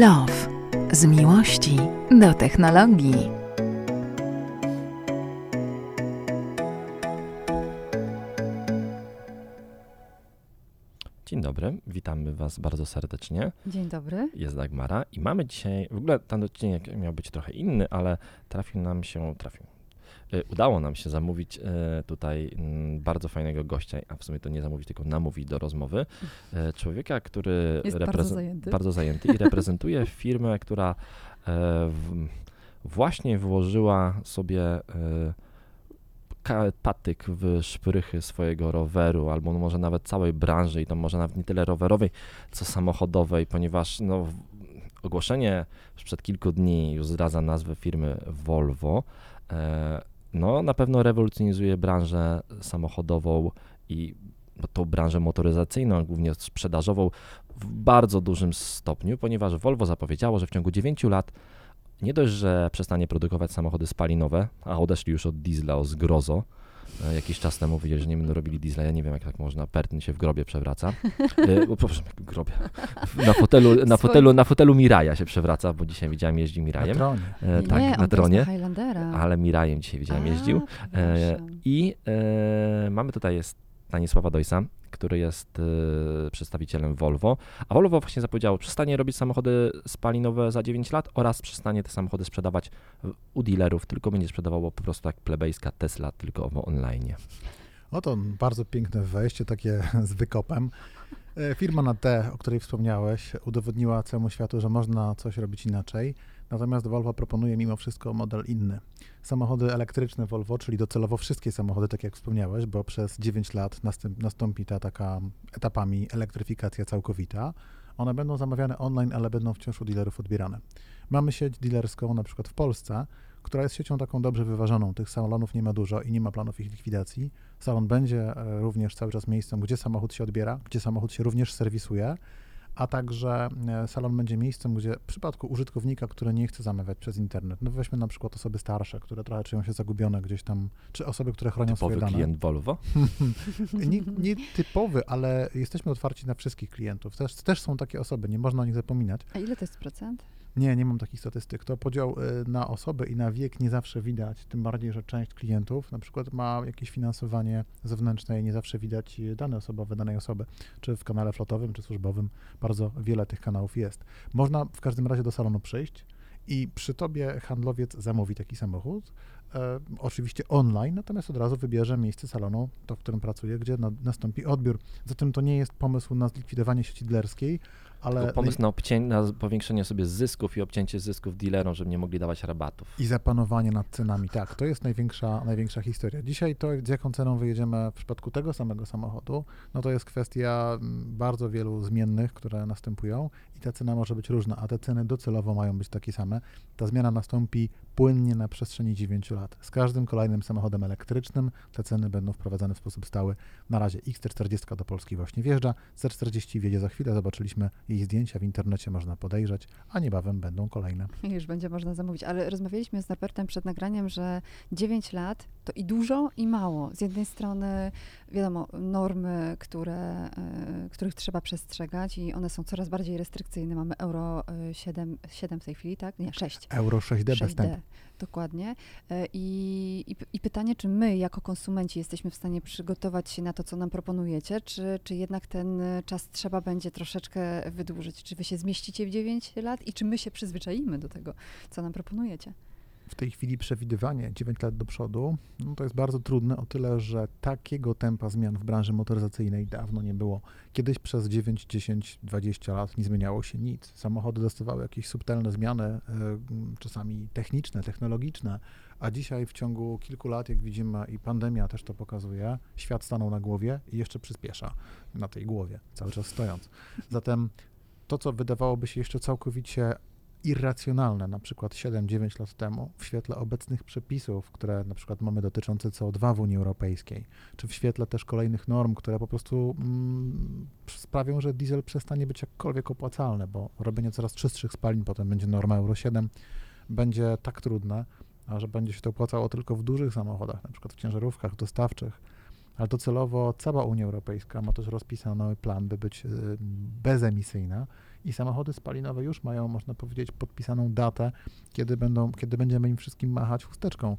Love. Z miłości do technologii. Dzień dobry, witamy Was bardzo serdecznie. Dzień dobry. Jest Dagmara i mamy dzisiaj, w ogóle ten odcinek miał być trochę inny, ale trafił nam się, trafił, udało nam się zamówić y, tutaj mm, bardzo fajnego gościa, a w sumie to nie zamówić, tylko namówić do rozmowy. Y, Człowieka, który Jest bardzo zajęty. bardzo zajęty i reprezentuje firmę, która e, właśnie włożyła sobie e, patyk w szprychy swojego roweru, albo może nawet całej branży i to może nawet nie tyle rowerowej, co samochodowej, ponieważ no, ogłoszenie sprzed kilku dni już zdradza nazwę firmy Volvo. E, no, na pewno rewolucjonizuje branżę samochodową i tą branżę motoryzacyjną, głównie sprzedażową w bardzo dużym stopniu, ponieważ Volvo zapowiedziało, że w ciągu 9 lat nie dość, że przestanie produkować samochody spalinowe, a odeszli już od diesla o zgrozo. E, Jakiś czas temu powiedzieli, że nie będą robili diesla. Ja nie wiem, jak tak można. Pertyn się w grobie przewraca. E, proszę, w grobie. Na fotelu, na fotelu, na fotelu Miraja się przewraca, bo dzisiaj widziałem jeździ Na Mirajem. tronie. E, nie, tak, on na tronie. Ale Mirajem dzisiaj widziałem A, jeździł. E, przepraszam. I e, mamy tutaj jest Stanisława Dojsa, który jest e, przedstawicielem Volvo. A Volvo właśnie zapowiedziało, przestanie robić samochody spalinowe za 9 lat oraz przestanie te samochody sprzedawać u dealerów, tylko będzie sprzedawało po prostu jak plebejska Tesla, tylko online. Oto bardzo piękne wejście, takie z wykopem. E, Firma na T, o której wspomniałeś, udowodniła całemu światu, że można coś robić inaczej. Natomiast Volvo proponuje mimo wszystko model inny. Samochody elektryczne Volvo, czyli docelowo wszystkie samochody, tak jak wspomniałeś, bo przez 9 lat nastąpi ta taka etapami elektryfikacja całkowita. One będą zamawiane online, ale będą wciąż u dealerów odbierane. Mamy sieć dealerską na przykład w Polsce, która jest siecią taką dobrze wyważoną. Tych salonów nie ma dużo i nie ma planów ich likwidacji. Salon będzie e, również cały czas miejscem, gdzie samochód się odbiera, gdzie samochód się również serwisuje, a także e, salon będzie miejscem, gdzie w przypadku użytkownika, który nie chce zamawiać przez internet, no weźmy na przykład osoby starsze, które trochę czują się zagubione gdzieś tam, czy osoby, które chronią Typowy swoje dane. klient Volvo. nie, nie typowy, ale jesteśmy otwarci na wszystkich klientów. Też, też są takie osoby, nie można o nich zapominać. A ile to jest procent? Nie, nie mam takich statystyk. To podział y, na osoby i na wiek nie zawsze widać, tym bardziej, że część klientów na przykład ma jakieś finansowanie zewnętrzne i nie zawsze widać dane osobowe danej osoby, czy w kanale flotowym, czy służbowym. Bardzo wiele tych kanałów jest. Można w każdym razie do salonu przyjść i przy tobie handlowiec zamówi taki samochód, e, oczywiście online, natomiast od razu wybierze miejsce salonu, to w którym pracuje, gdzie na, nastąpi odbiór. Zatem to nie jest pomysł na zlikwidowanie sieci dealerskiej, ale Tylko pomysł na, obcię- na powiększenie sobie zysków i obcięcie zysków dealerom, żeby nie mogli dawać rabatów. I zapanowanie nad cenami, tak, to jest największa, największa historia. Dzisiaj to, z jaką ceną wyjedziemy w przypadku tego samego samochodu, no to jest kwestia mm, bardzo wielu zmiennych, które następują i ta cena może być różna, a te ceny docelowo mają być takie same. Ta zmiana nastąpi płynnie na przestrzeni 9 lat. Z każdym kolejnym samochodem elektrycznym te ceny będą wprowadzane w sposób stały. Na razie XT40 do Polski właśnie wjeżdża, C40 wjedzie za chwilę, zobaczyliśmy jej zdjęcia w internecie, można podejrzeć, a niebawem będą kolejne. Już będzie można zamówić. Ale rozmawialiśmy z Norbertem przed nagraniem, że 9 lat to i dużo, i mało. Z jednej strony, wiadomo, normy, które, y, których trzeba przestrzegać i one są coraz bardziej restrykcyjne. Mamy Euro y, 7, 7 w tej chwili, tak? Nie, 6. Euro 6D, bez 6D, wstępu. dokładnie. E, I, i, I pytanie, czy my jako konsumenci jesteśmy w stanie przygotować się na to, co nam proponujecie, czy, czy jednak ten e, czas trzeba będzie troszeczkę wydłużyć? Czy wy się zmieścicie w 9 lat i czy my się przyzwyczaimy do tego, co nam proponujecie? W tej chwili przewidywanie 9 lat do przodu, no to jest bardzo trudne o tyle, że takiego tempa zmian w branży motoryzacyjnej dawno nie było. Kiedyś przez 9, 10, 20 lat nie zmieniało się nic. Samochody dostawały jakieś subtelne zmiany, y, czasami techniczne, technologiczne, a dzisiaj w ciągu kilku lat, jak widzimy i pandemia też to pokazuje, świat stanął na głowie i jeszcze przyspiesza na tej głowie, cały czas stojąc. Zatem to, co wydawałoby się jeszcze całkowicie irracjonalne, na przykład 7-9 lat temu, w świetle obecnych przepisów, które na przykład mamy dotyczące CO2 w Unii Europejskiej, czy w świetle też kolejnych norm, które po prostu mm, sprawią, że diesel przestanie być jakkolwiek opłacalny, bo robienie coraz czystszych spalin, potem będzie norma Euro 7, będzie tak trudne, a że będzie się to opłacało tylko w dużych samochodach, na przykład w ciężarówkach dostawczych, ale docelowo cała Unia Europejska ma też rozpisany plan, by być y, bezemisyjna i samochody spalinowe już mają, można powiedzieć, podpisaną datę, kiedy, będą, kiedy będziemy im wszystkim machać chusteczką.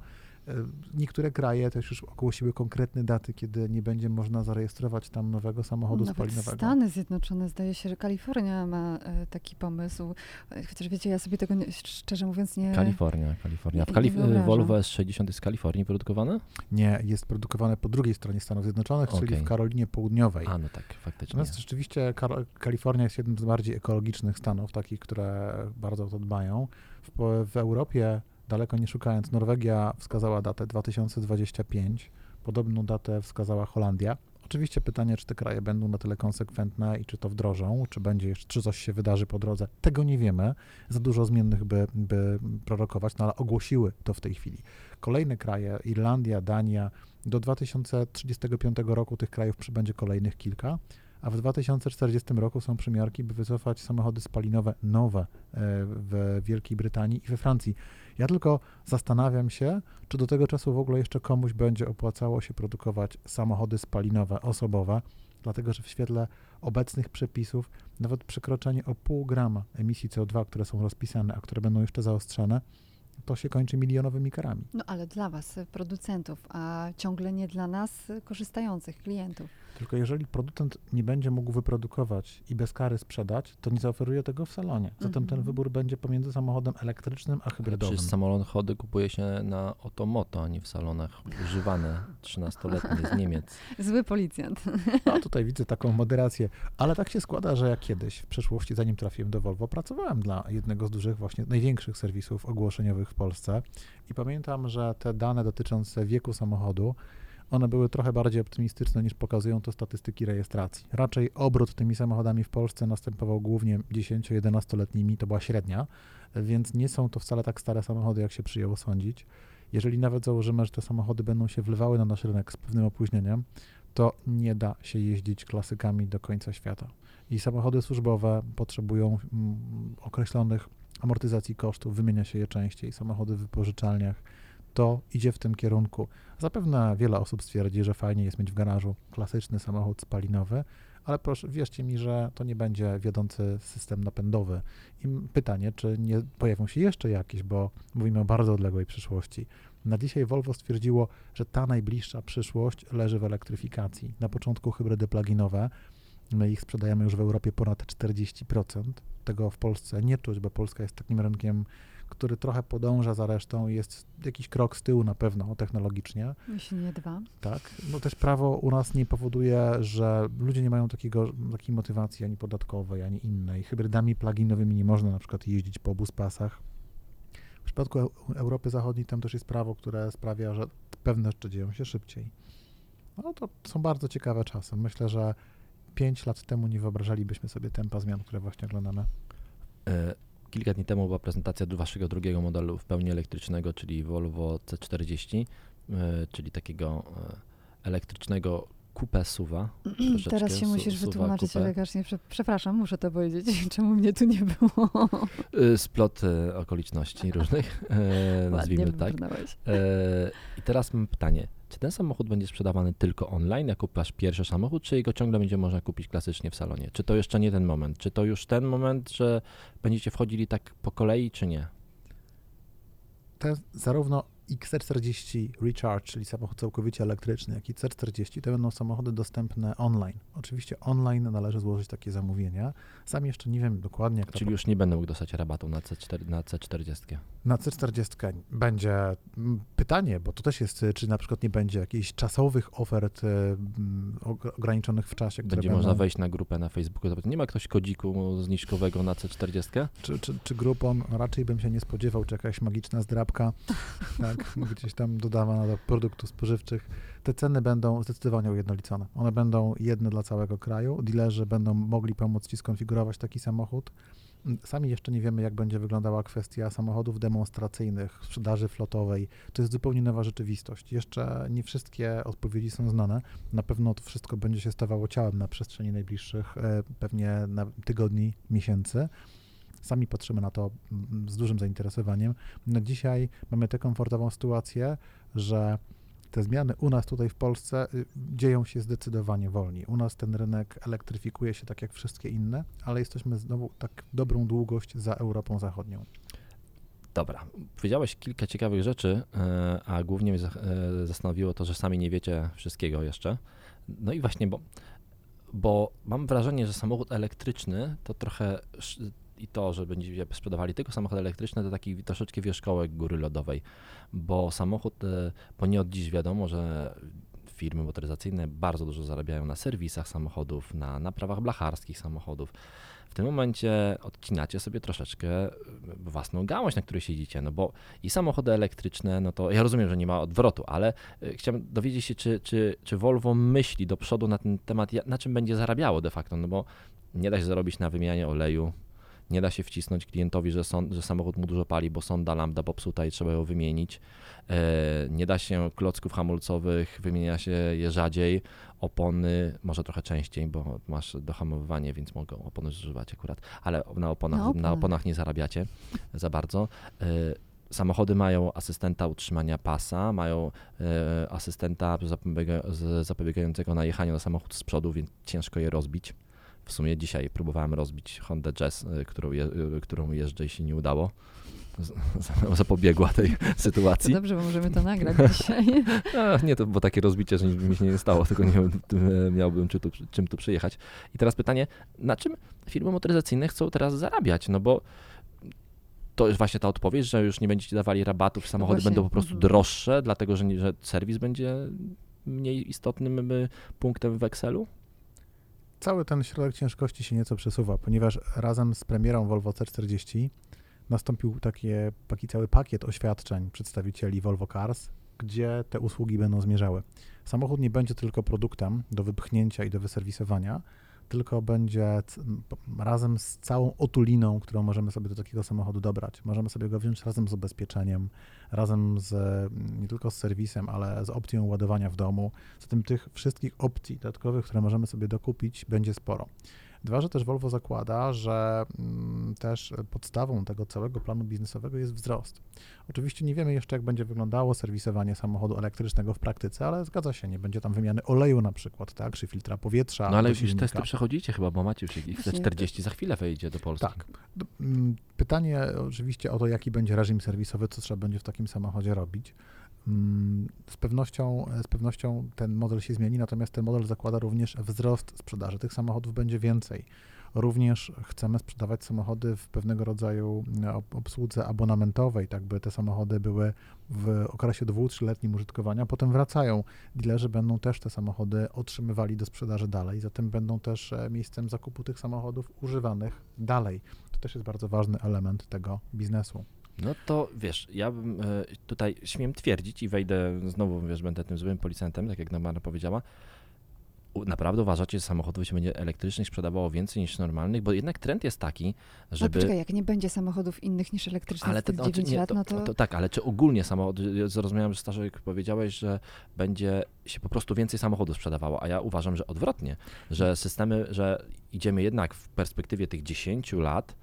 E, niektóre kraje też już ogłosiły konkretne daty, kiedy nie będzie można zarejestrować tam nowego samochodu Nawet spalinowego. Stany Zjednoczone, zdaje się, że Kalifornia ma e, taki pomysł. E, Chociaż wiecie, ja sobie tego nie, szczerze mówiąc nie... Kalifornia, Kalifornia. W Kalif-. Volvo S60 jest z Kalifornii wyprodukowane? Nie, jest produkowane po drugiej stronie Stanów Zjednoczonych, czyli Okej. w Karolinie Południowej. A, no tak, faktycznie. Natomiast rzeczywiście Kar- Kalifornia jest jednym z bardziej ekologicznych stanów, takich, które bardzo o to dbają. W, w Europie, daleko nie szukając, Norwegia wskazała datę 2025, podobną datę wskazała Holandia. Oczywiście pytanie, czy te kraje będą na tyle konsekwentne i czy to wdrożą, czy będzie czy coś się wydarzy po drodze, tego nie wiemy. Za dużo zmiennych, by, by prorokować, no ale ogłosiły to w tej chwili. Kolejne kraje, Irlandia, Dania, do 2035 roku tych krajów przybędzie kolejnych kilka a w 2040 roku są przymiarki, by wycofać samochody spalinowe nowe e, w Wielkiej Brytanii i we Francji. Ja tylko zastanawiam się, czy do tego czasu w ogóle jeszcze komuś będzie opłacało się produkować samochody spalinowe osobowe, dlatego że w świetle obecnych przepisów nawet przekroczenie o pół grama emisji CO2, które są rozpisane, a które będą jeszcze zaostrzone, to się kończy milionowymi karami. No ale dla was, producentów, a ciągle nie dla nas, korzystających, klientów. Tylko jeżeli producent nie będzie mógł wyprodukować i bez kary sprzedać, to nie zaoferuje tego w salonie. Zatem ten Mhm. wybór będzie pomiędzy samochodem elektrycznym a hybrydowym. Przecież samochody kupuje się na Otomoto, a nie w salonach używane 13-letnie z Niemiec. Zły policjant. No tutaj widzę taką moderację, ale tak się składa, że ja kiedyś w przeszłości, zanim trafiłem do Volvo, pracowałem dla jednego z dużych, właśnie największych serwisów ogłoszeniowych w Polsce i pamiętam, że te dane dotyczące wieku samochodu, one były trochę bardziej optymistyczne niż pokazują to statystyki rejestracji. Raczej obrót tymi samochodami w Polsce następował głównie 10-11-letnimi, to była średnia, więc nie są to wcale tak stare samochody, jak się przyjęło sądzić. Jeżeli nawet założymy, że te samochody będą się wlewały na nasz rynek z pewnym opóźnieniem, to nie da się jeździć klasykami do końca świata. I samochody służbowe potrzebują mm, określonych amortyzacji kosztów, wymienia się je częściej. Samochody w wypożyczalniach to idzie w tym kierunku. Zapewne wiele osób stwierdzi, że fajnie jest mieć w garażu klasyczny samochód spalinowy, ale proszę, wierzcie mi, że to nie będzie wiodący system napędowy. I pytanie, czy nie pojawią się jeszcze jakieś, bo mówimy o bardzo odległej przyszłości. Na dzisiaj Volvo stwierdziło, że ta najbliższa przyszłość leży w elektryfikacji. Na początku hybrydy pluginowe, my ich sprzedajemy już w Europie ponad 40%. Tego w Polsce nie czuć, bo Polska jest takim rynkiem, który trochę podąża za resztą i jest jakiś krok z tyłu na pewno technologicznie. Jeśli nie dwa. Tak, no też prawo u nas nie powoduje, że ludzie nie mają takiego, takiej motywacji ani podatkowej, ani innej. Hybrydami pluginowymi nie można na przykład jeździć po obuspasach. W przypadku Eu- Europy Zachodniej tam też jest prawo, które sprawia, że pewne rzeczy dzieją się szybciej. No to są bardzo ciekawe czasy. Myślę, że 5 lat temu nie wyobrażalibyśmy sobie tempa zmian, które właśnie oglądamy. Kilka dni temu była prezentacja waszego drugiego modelu w pełni elektrycznego, czyli Volvo C40, e, czyli takiego e, elektrycznego suva. troszeczkę, Teraz się musisz suwa wytłumaczyć. Prze- Przepraszam, muszę to powiedzieć. Czemu mnie tu nie było? E, Splot okoliczności różnych, nazwijmy tak. I teraz mam pytanie. Czy ten samochód będzie sprzedawany tylko online, jak kupasz pierwszy samochód, czy jego ciągle będzie można kupić klasycznie w salonie? Czy to jeszcze nie ten moment? Czy to już ten moment, że będziecie wchodzili tak po kolei, czy nie? te zarówno XC40 Recharge, czyli samochód całkowicie elektryczny, jak i C40 to będą samochody dostępne online. Oczywiście online należy złożyć takie zamówienia. Sam jeszcze nie wiem dokładnie, jak to Czyli już nie będę mógł dostać rabatu na, C4, na C40. Na C40 będzie mm, pytanie, bo to też jest, y, czy na przykład nie będzie jakichś czasowych ofert y, mm, og- ograniczonych w czasie, które Będzie będą, można wejść na grupę na Facebooku. zapytać, Nie ma ktoś kodziku zniżkowego na C40? czy, czy, czy grupą, no raczej bym się nie spodziewał, czy jakaś magiczna zdrabka, tak, gdzieś tam dodawana do produktów spożywczych. Te ceny będą zdecydowanie ujednolicone. One będą jedne dla całego kraju. Dilerzy będą mogli pomóc Ci skonfigurować taki samochód. Sami jeszcze nie wiemy, jak będzie wyglądała kwestia samochodów demonstracyjnych, sprzedaży flotowej. To jest zupełnie nowa rzeczywistość. Jeszcze nie wszystkie odpowiedzi są znane. Na pewno to wszystko będzie się stawało ciałem na przestrzeni najbliższych e, pewnie na tygodni, miesięcy. Sami patrzymy na to mm, z dużym zainteresowaniem. Na dzisiaj mamy tę komfortową sytuację, że te zmiany u nas tutaj w Polsce y, dzieją się zdecydowanie wolniej. U nas ten rynek elektryfikuje się tak jak wszystkie inne, ale jesteśmy znowu tak dobrą długość za Europą Zachodnią. Dobra, powiedziałeś kilka ciekawych rzeczy, e, a głównie mnie e, zastanowiło to, że sami nie wiecie wszystkiego jeszcze. No i właśnie, bo, bo mam wrażenie, że samochód elektryczny to trochę i to, że będziecie sprzedawali tylko samochody elektryczne, to taki troszeczkę wierzchołek góry lodowej, bo samochód, e, bo nie od dziś wiadomo, że firmy motoryzacyjne bardzo dużo zarabiają na serwisach samochodów, na naprawach blacharskich samochodów. W tym momencie odcinacie sobie troszeczkę e, własną gałąź, na której siedzicie, no bo i samochody elektryczne, no to ja rozumiem, że nie ma odwrotu, ale e, chciałem dowiedzieć się, czy, czy, czy Volvo myśli do przodu na ten temat, na czym będzie zarabiało de facto, no bo nie da się zarobić na wymianie oleju, nie da się wcisnąć klientowi, że, son, że samochód mu dużo pali, bo sonda lambda popsuta i trzeba ją wymienić. E, nie da się klocków hamulcowych, wymienia się je rzadziej. Opony może trochę częściej, bo masz dohamowywanie, więc mogą opony zużywać akurat, ale na oponach, na, na oponach nie zarabiacie za bardzo. E, samochody mają asystenta utrzymania pasa, mają e, asystenta zapobiegającego najechaniu na samochód z przodu, więc ciężko je rozbić. W sumie dzisiaj próbowałem rozbić Honda Jazz, y, którą, je, y, którą jeżdżę i się nie udało. Zapobiegła tej sytuacji. To dobrze, bo możemy to nagrać dzisiaj. A, nie, to bo takie rozbicie, że mi się nie stało, tylko nie miałbym czy tu, czym tu przyjechać. I teraz pytanie, na czym firmy motoryzacyjne chcą teraz zarabiać? No bo to jest właśnie ta odpowiedź, że już nie będziecie dawali rabatów, samochody no będą po prostu mhm. droższe, dlatego że, że serwis będzie mniej istotnym y, punktem w Excelu? Cały ten środek ciężkości się nieco przesuwa, ponieważ razem z premierą Volvo C40 nastąpił taki, taki cały pakiet oświadczeń przedstawicieli Volvo Cars, gdzie te usługi będą zmierzały. Samochód nie będzie tylko produktem do wypchnięcia i do wyserwisowania, tylko będzie razem z całą otuliną, którą możemy sobie do takiego samochodu dobrać. Możemy sobie go wziąć razem z ubezpieczeniem, razem z nie tylko z serwisem, ale z opcją ładowania w domu. Zatem tych wszystkich opcji dodatkowych, które możemy sobie dokupić, będzie sporo. Dwa, że też Volvo zakłada, że mm, też podstawą tego całego planu biznesowego jest wzrost. Oczywiście nie wiemy jeszcze, jak będzie wyglądało serwisowanie samochodu elektrycznego w praktyce, ale zgadza się, nie będzie tam wymiany oleju na przykład, tak, czy filtra powietrza. No ale już testy przechodzicie chyba, bo macie już ich 40 za chwilę wejdzie do Polski. Tak. Mm, pytanie oczywiście o to, jaki będzie reżim serwisowy, co trzeba będzie w takim samochodzie robić. Z pewnością, z pewnością ten model się zmieni, natomiast ten model zakłada również wzrost sprzedaży. Tych samochodów będzie więcej. Również chcemy sprzedawać samochody w pewnego rodzaju e, obsłudze abonamentowej, tak by te samochody były w okresie dwu, trzyletnim użytkowania, potem wracają. Dilerzy będą też te samochody otrzymywali do sprzedaży dalej, zatem będą też e, miejscem zakupu tych samochodów używanych dalej. To też jest bardzo ważny element tego biznesu. No to wiesz, ja bym e, tutaj śmiem twierdzić i wejdę znowu, wiesz, będę tym złym policjantem, tak jak Namara powiedziała. Naprawdę uważacie, że samochodów się będzie elektrycznych sprzedawało więcej niż normalnych? Bo jednak trend jest taki, żeby... Ale poczekaj, jak nie będzie samochodów innych niż elektrycznych ale te, 9 lat, no to... to... Tak, ale czy ogólnie samochody, zrozumiałem, że Staszek powiedziałeś, że będzie się po prostu więcej samochodów sprzedawało, a ja uważam, że odwrotnie, że systemy, że idziemy jednak w perspektywie tych 10 lat,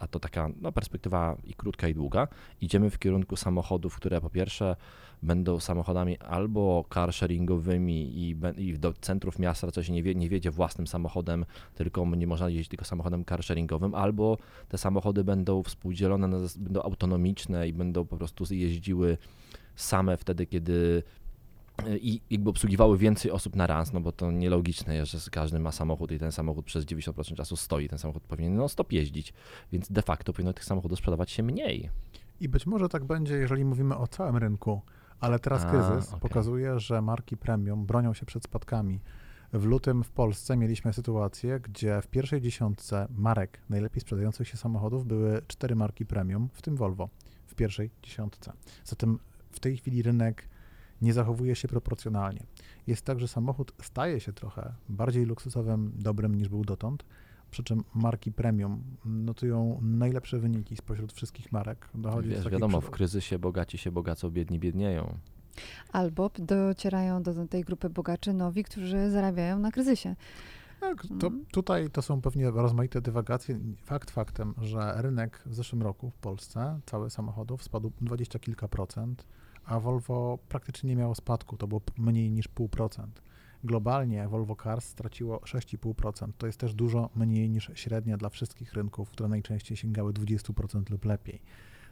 a to taka no, perspektywa i krótka, i długa, idziemy w kierunku samochodów, które po pierwsze będą samochodami albo car sharingowymi i, i do centrów miasta raczej się nie, wie, nie wiedzie własnym samochodem, tylko nie można jeździć tylko samochodem car sharingowym, albo te samochody będą współdzielone, będą autonomiczne i będą po prostu jeździły same wtedy, kiedy i jakby obsługiwały więcej osób na raz, no bo to nielogiczne jest, że każdy ma samochód i ten samochód przez 90% czasu stoi, ten samochód powinien no stop jeździć, więc de facto powinno tych samochodów sprzedawać się mniej. I być może tak będzie, jeżeli mówimy o całym rynku, ale teraz A, kryzys okay. pokazuje, że marki premium bronią się przed spadkami. W lutym w Polsce mieliśmy sytuację, gdzie w pierwszej dziesiątce marek najlepiej sprzedających się samochodów były cztery marki premium, w tym Volvo, w pierwszej dziesiątce. Zatem w tej chwili rynek nie zachowuje się proporcjonalnie. Jest tak, że samochód staje się trochę bardziej luksusowym dobrem niż był dotąd, przy czym marki premium notują najlepsze wyniki spośród wszystkich marek. Dochodzi Wiesz, wiadomo, w kryzysie bogaci się bogacą, biedni biednieją. Albo docierają do tej grupy bogaczy nowi, którzy zarabiają na kryzysie. Tak, to mhm. tutaj to są pewnie rozmaite dywagacje. Fakt faktem, że rynek w zeszłym roku w Polsce, cały samochodów, spadł dwadzieścia kilka procent a Volvo praktycznie nie miało spadku, to było mniej niż 0,5%. Globalnie Volvo Cars straciło 6,5%. To jest też dużo mniej niż średnia dla wszystkich rynków, które najczęściej sięgały 20% lub lepiej.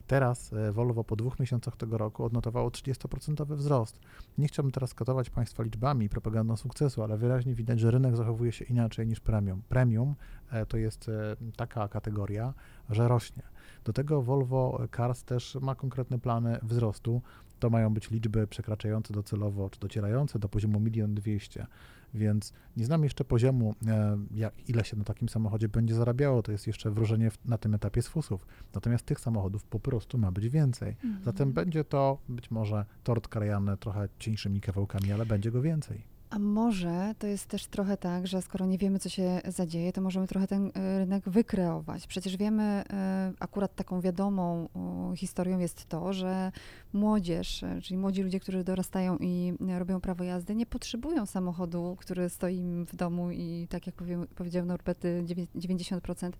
Teraz e, Volvo po dwóch miesiącach tego roku odnotowało 30% wzrost. Nie chciałbym teraz katować Państwa liczbami i propagandą sukcesu, ale wyraźnie widać, że rynek zachowuje się inaczej niż premium. Premium e, to jest e, taka kategoria, że rośnie. Do tego Volvo Cars też ma konkretne plany wzrostu. To mają być liczby przekraczające docelowo, czy docierające do poziomu 1 200 więc nie znam jeszcze poziomu, e, jak, ile się na takim samochodzie będzie zarabiało, to jest jeszcze wróżenie w, na tym etapie z fusów. Natomiast tych samochodów po prostu ma być więcej. Mhm. Zatem będzie to być może tort krajany trochę cieńszymi kawałkami, ale będzie go więcej. A może to jest też trochę tak, że skoro nie wiemy, co się zadzieje, to możemy trochę ten e, rynek wykreować. Przecież wiemy, e, akurat taką wiadomą historią jest to, że młodzież, e, czyli młodzi ludzie, którzy dorastają i robią prawo jazdy, nie potrzebują samochodu, który stoi im w domu i tak jak powiedział Norbert, 90%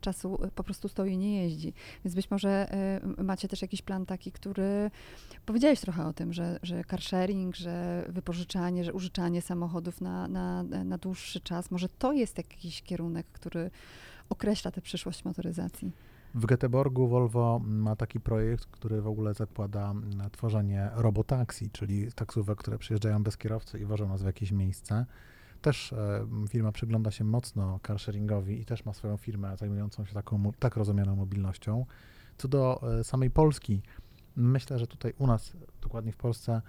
czasu po prostu stoi i nie jeździ. Więc być może macie też jakiś plan taki, który powiedziałeś trochę o tym, że, że car sharing, że wypożyczanie, że użyczanie samochodów na, na, na dłuższy czas. Może to jest jakiś kierunek, który określa tę przyszłość motoryzacji. W Göteborgu Volvo ma taki projekt, który w ogóle zakłada tworzenie robotaksi, czyli taksówek, które przyjeżdżają bez kierowcy i wożą nas w jakieś miejsce. Też e, firma przygląda się mocno carsharingowi i też ma swoją firmę zajmującą się taką tak rozumianą mobilnością. Co do e, samej Polski, myślę, że tutaj u nas, dokładnie w Polsce,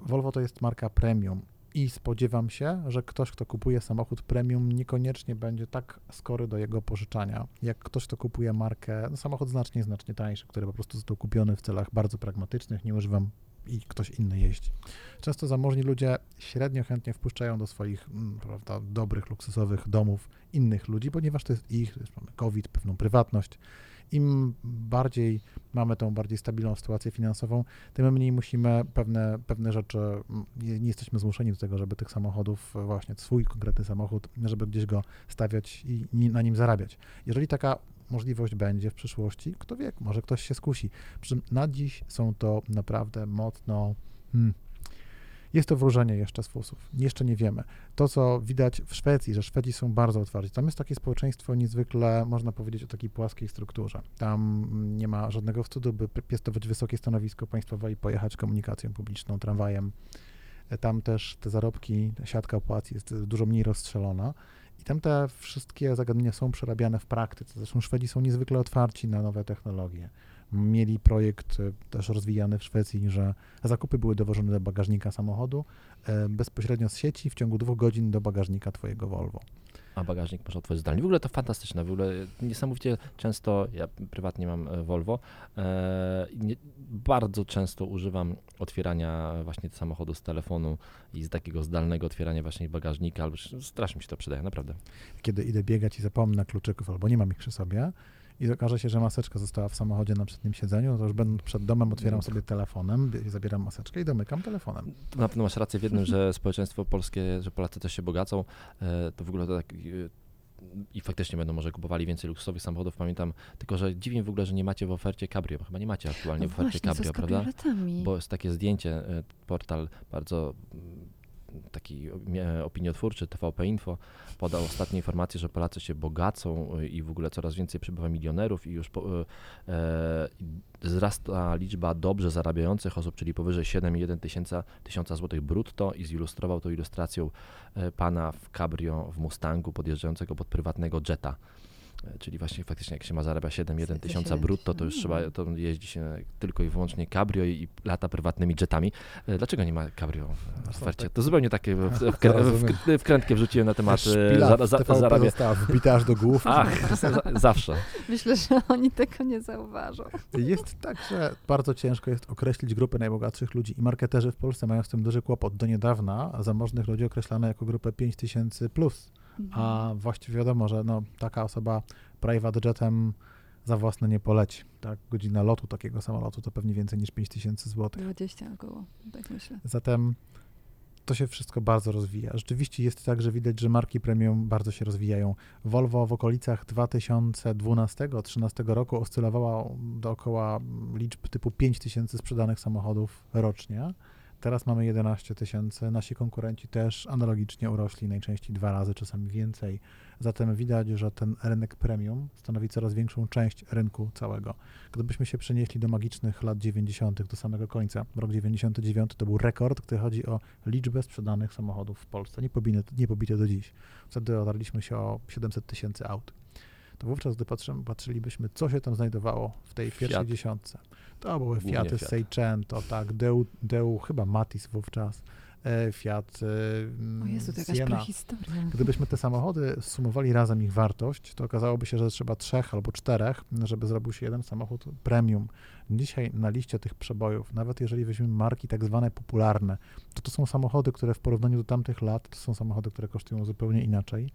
Volvo to jest marka premium i spodziewam się, że ktoś, kto kupuje samochód premium, niekoniecznie będzie tak skory do jego pożyczania, jak ktoś, kto kupuje markę, no samochód znacznie, znacznie tańszy, który po prostu został kupiony w celach bardzo pragmatycznych, nie używam i ktoś inny jeździ. Często zamożni ludzie średnio chętnie wpuszczają do swoich mm, prawda, dobrych, luksusowych domów innych ludzi, ponieważ to jest ich, mamy COVID, pewną prywatność im bardziej mamy tą bardziej stabilną sytuację finansową, tym mniej musimy pewne, pewne rzeczy, nie, jesteśmy zmuszeni do tego, żeby tych samochodów, właśnie swój konkretny samochód, żeby gdzieś go stawiać i na nim zarabiać. Jeżeli taka możliwość będzie w przyszłości, kto wie, może ktoś się skusi. Przy czym na dziś są to naprawdę mocno hmm, jest to wróżenie jeszcze z fusów. Jeszcze nie wiemy. To, co widać w Szwecji, że Szwedzi są bardzo otwarci. Tam jest takie społeczeństwo niezwykle, można powiedzieć, o takiej płaskiej strukturze. Tam nie ma żadnego wstydu, by piastować wysokie stanowisko państwowe i pojechać komunikacją publiczną, tramwajem. Tam też te zarobki, siatka płac jest dużo mniej rozstrzelona. I tam te wszystkie zagadnienia są przerabiane w praktyce. Zresztą Szwedzi są niezwykle otwarci na nowe technologie mieli projekt e, też rozwijany w Szwecji, że zakupy były dowożone do bagażnika samochodu e, bezpośrednio z sieci w ciągu dwóch godzin do bagażnika twojego Volvo. A bagażnik można otworzyć zdalnie. W ogóle to fantastyczne, w ogóle niesamowicie często, ja prywatnie mam e, Volvo, e, nie, bardzo często używam otwierania właśnie samochodu z telefonu i z takiego zdalnego otwierania właśnie bagażnika, albo strasznie mi się to przydaje, naprawdę. Kiedy idę biegać i zapomnę kluczyków, albo nie mam ich przy sobie, i okaże się, że maseczka została w samochodzie na przednim siedzeniu, no to już będąc przed domem otwieram sobie telefonem, zabieram maseczkę i domykam telefonem. Na pewno masz rację w jednym, że społeczeństwo polskie, że Polacy też się bogacą, e, to w ogóle to tak i faktycznie będą może kupowali więcej luksusowych samochodów, pamiętam, tylko że dziwię w ogóle, że nie macie w ofercie cabrio, chyba nie macie aktualnie no w ofercie właśnie, cabrio, prawda? Bo jest takie zdjęcie, e, portal bardzo taki opiniotwórczy TVP Info podał ostatnie informacje, że Polacy się bogacą y, i w ogóle coraz więcej przybywa milionerów i już po, e, wzrasta liczba dobrze zarabiających osób, czyli powyżej 7,1 tysiąca, tysiąca złotych brutto i zilustrował to ilustracją pana w cabrio w Mustangu podjeżdżającego pod prywatnego jetta. E, czyli właśnie faktycznie jak się ma zarabia 7-1 tysiąca brutto, to już trzeba, to jeździ się tylko i wyłącznie cabrio i, lata prywatnymi jetami. E, dlaczego nie ma cabrio w ofercie? To zupełnie takie w, w, w, wkrętkę wrzuciłem na temat e, za, za, zarabia. wbita aż do głów. Ach, zawsze. Myślę, że oni tego nie zauważą. Jest tak, że bardzo ciężko jest określić grupę najbogatszych ludzi i marketerzy w Polsce mają z tym duży kłopot. Do niedawna zamożnych ludzi określano jako grupę 5000 plus a właściwie wiadomo, że no, taka osoba private jetem za własne nie poleci. Tak? Godzina lotu takiego samolotu to pewnie więcej niż 5000 zł. 20 około, tak myślę. Zatem to się wszystko bardzo rozwija. Rzeczywiście jest tak, że widać, że marki premium bardzo się rozwijają. Volvo w okolicach 2012-2013 roku oscylowała dookoła liczb typu 5000 sprzedanych samochodów rocznie. Teraz mamy 11 tysięcy. Nasi konkurenci też analogicznie urośli, najczęściej dwa razy, czasami więcej. Zatem widać, że ten rynek premium stanowi coraz większą część rynku całego. Gdybyśmy się przenieśli do magicznych lat 90., do samego końca, rok 99 to był rekord, gdy chodzi o liczbę sprzedanych samochodów w Polsce, nie pobite, nie pobite do dziś. Wtedy otarliśmy się o 700 tysięcy aut. To wówczas, gdy patrzymy, patrzylibyśmy, co się tam znajdowało w tej Fiat. pierwszej dziesiątce. To były Głównie Fiaty Fiat. Seicento, tak, Deu, Deu chyba Matis wówczas, e, Fiat e, O Jezu, to jakaś Siena. prehistoria. Gdybyśmy te samochody sumowali razem ich wartość, to okazałoby się, że trzeba trzech albo czterech, żeby zrobił się jeden samochód premium. Dzisiaj na liście tych przebojów, nawet jeżeli weźmiemy marki tak zwane popularne, to to są samochody, które w porównaniu do tamtych lat, to są samochody, które kosztują zupełnie inaczej.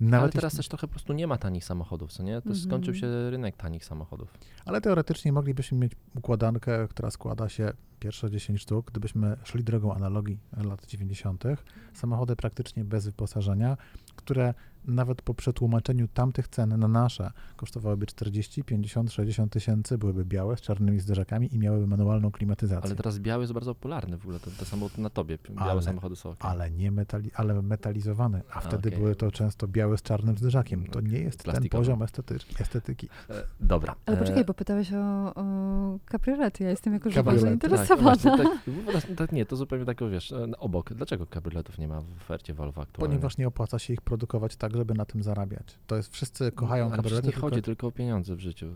Nawet Ale teraz jeśli, też trochę po prostu nie ma tanich samochodów, co nie? To Mhm. skończył się rynek tanich samochodów. ale teoretycznie moglibyśmy mieć układankę, która składa się pierwsze 10 sztuk, gdybyśmy szli drogą analogii lat 90., samochody praktycznie bez wyposażenia, które nawet po przetłumaczeniu tamtych cen na nasze kosztowałyby 40, 50, 60 tysięcy, byłyby białe z czarnymi zderzakami i miałyby manualną klimatyzację. Ale teraz biały jest bardzo popularny w ogóle, to, to samochód na tobie, białe Ale- samochody są okej. ale nie metali, ale metalizowane, a wtedy okej. były to często białe z czarnym zderzakiem. To nie jest ten poziom estetyczny, estetyki. E, Dobra. Ale e, poczekaj, bo pytałeś o, o kabriolety. Ja jestem jako żywa Kabriolety, Tak, zainteresowana. właśnie, tak, tak, nie, to zupełnie tak, wiesz, e, obok. Dlaczego kabrioletów nie ma w ofercie Volvo aktualnie? Ponieważ nie opłaca się ich produkować tak, żeby na tym zarabiać. To jest, wszyscy kochają przecież kabriolety, nie tylko chodzi tylko o pieniądze w życiu.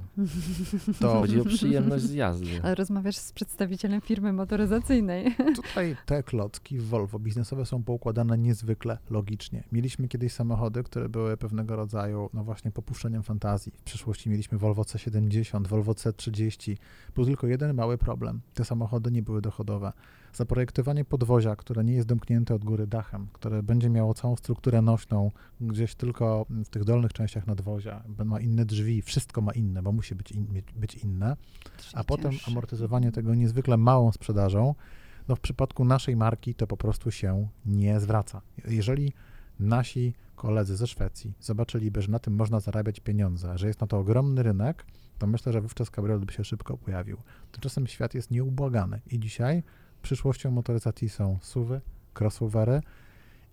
to Chodzi o przyjemność z jazdy. Ale rozmawiasz z przedstawicielem firmy motoryzacyjnej. Tutaj te klocki Volvo biznesowe są poukładane niezwykle logicznie. Mieliśmy kiedyś samochody, które były pewnego rodzaju, no właśnie, popuszczeniem fantazji. W przyszłości mieliśmy Volvo C70, Volvo C30. Był tylko jeden mały problem. Te samochody nie były dochodowe. Zaprojektowanie podwozia, które nie jest domknięte od góry dachem, które będzie miało całą strukturę nośną, gdzieś tylko w tych dolnych częściach nadwozia, ma inne drzwi, wszystko ma inne, bo musi być, in, być inne a potem amortyzowanie tego niezwykle małą sprzedażą, no w przypadku naszej marki to po prostu się nie zwraca. Jeżeli nasi koledzy ze Szwecji zobaczyliby, że na tym można zarabiać pieniądze, że jest na to ogromny rynek, to myślę, że wówczas kabriolet by się szybko pojawił. Tymczasem świat jest nieubłagany i dzisiaj przyszłością motoryzacji są SUVy, crossovery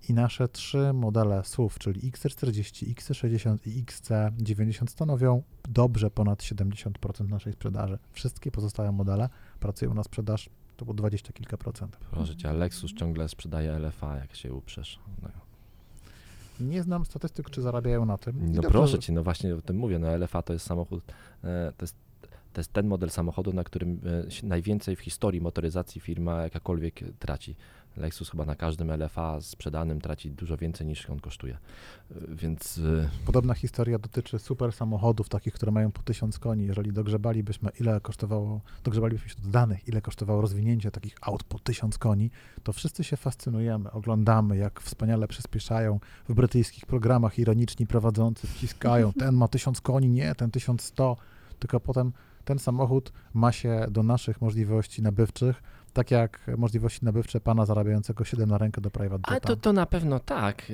i nasze trzy modele SUV, czyli XC40, XC60 i XC90 stanowią dobrze ponad 70% naszej sprzedaży. Wszystkie pozostałe modele pracują na sprzedaż to było 20 kilka procent. Proszę cię, Lexus ciągle sprzedaje LFA, jak się uprzesz. No, Nie znam statystyk, czy zarabiają na tym. No dobrze, proszę cię, no właśnie o tym mówię, no LFA to jest samochód, e, to jest, to jest ten model samochodu, na którym e, najwięcej w historii motoryzacji firma jakakolwiek traci. Lexus chyba na każdym LFA sprzedanym traci dużo więcej niż on kosztuje. E, Więc e, Podobna historia dotyczy super samochodów, takich, które mają po 1000 koni. Jeżeli dogrzebalibyśmy, ile kosztowało, dogrzebalibyśmy się do danych, ile kosztowało rozwinięcie takich aut po 1000 koni, to wszyscy się fascynujemy, oglądamy, jak wspaniale przyspieszają w brytyjskich programach ironiczni prowadzący, wciskają, ten ma 1000 koni, nie, ten 1100, tylko potem ten samochód ma się do naszych możliwości nabywczych, tak jak możliwości nabywcze pana zarabiającego 7 na rękę do private jeta. to, to na pewno tak,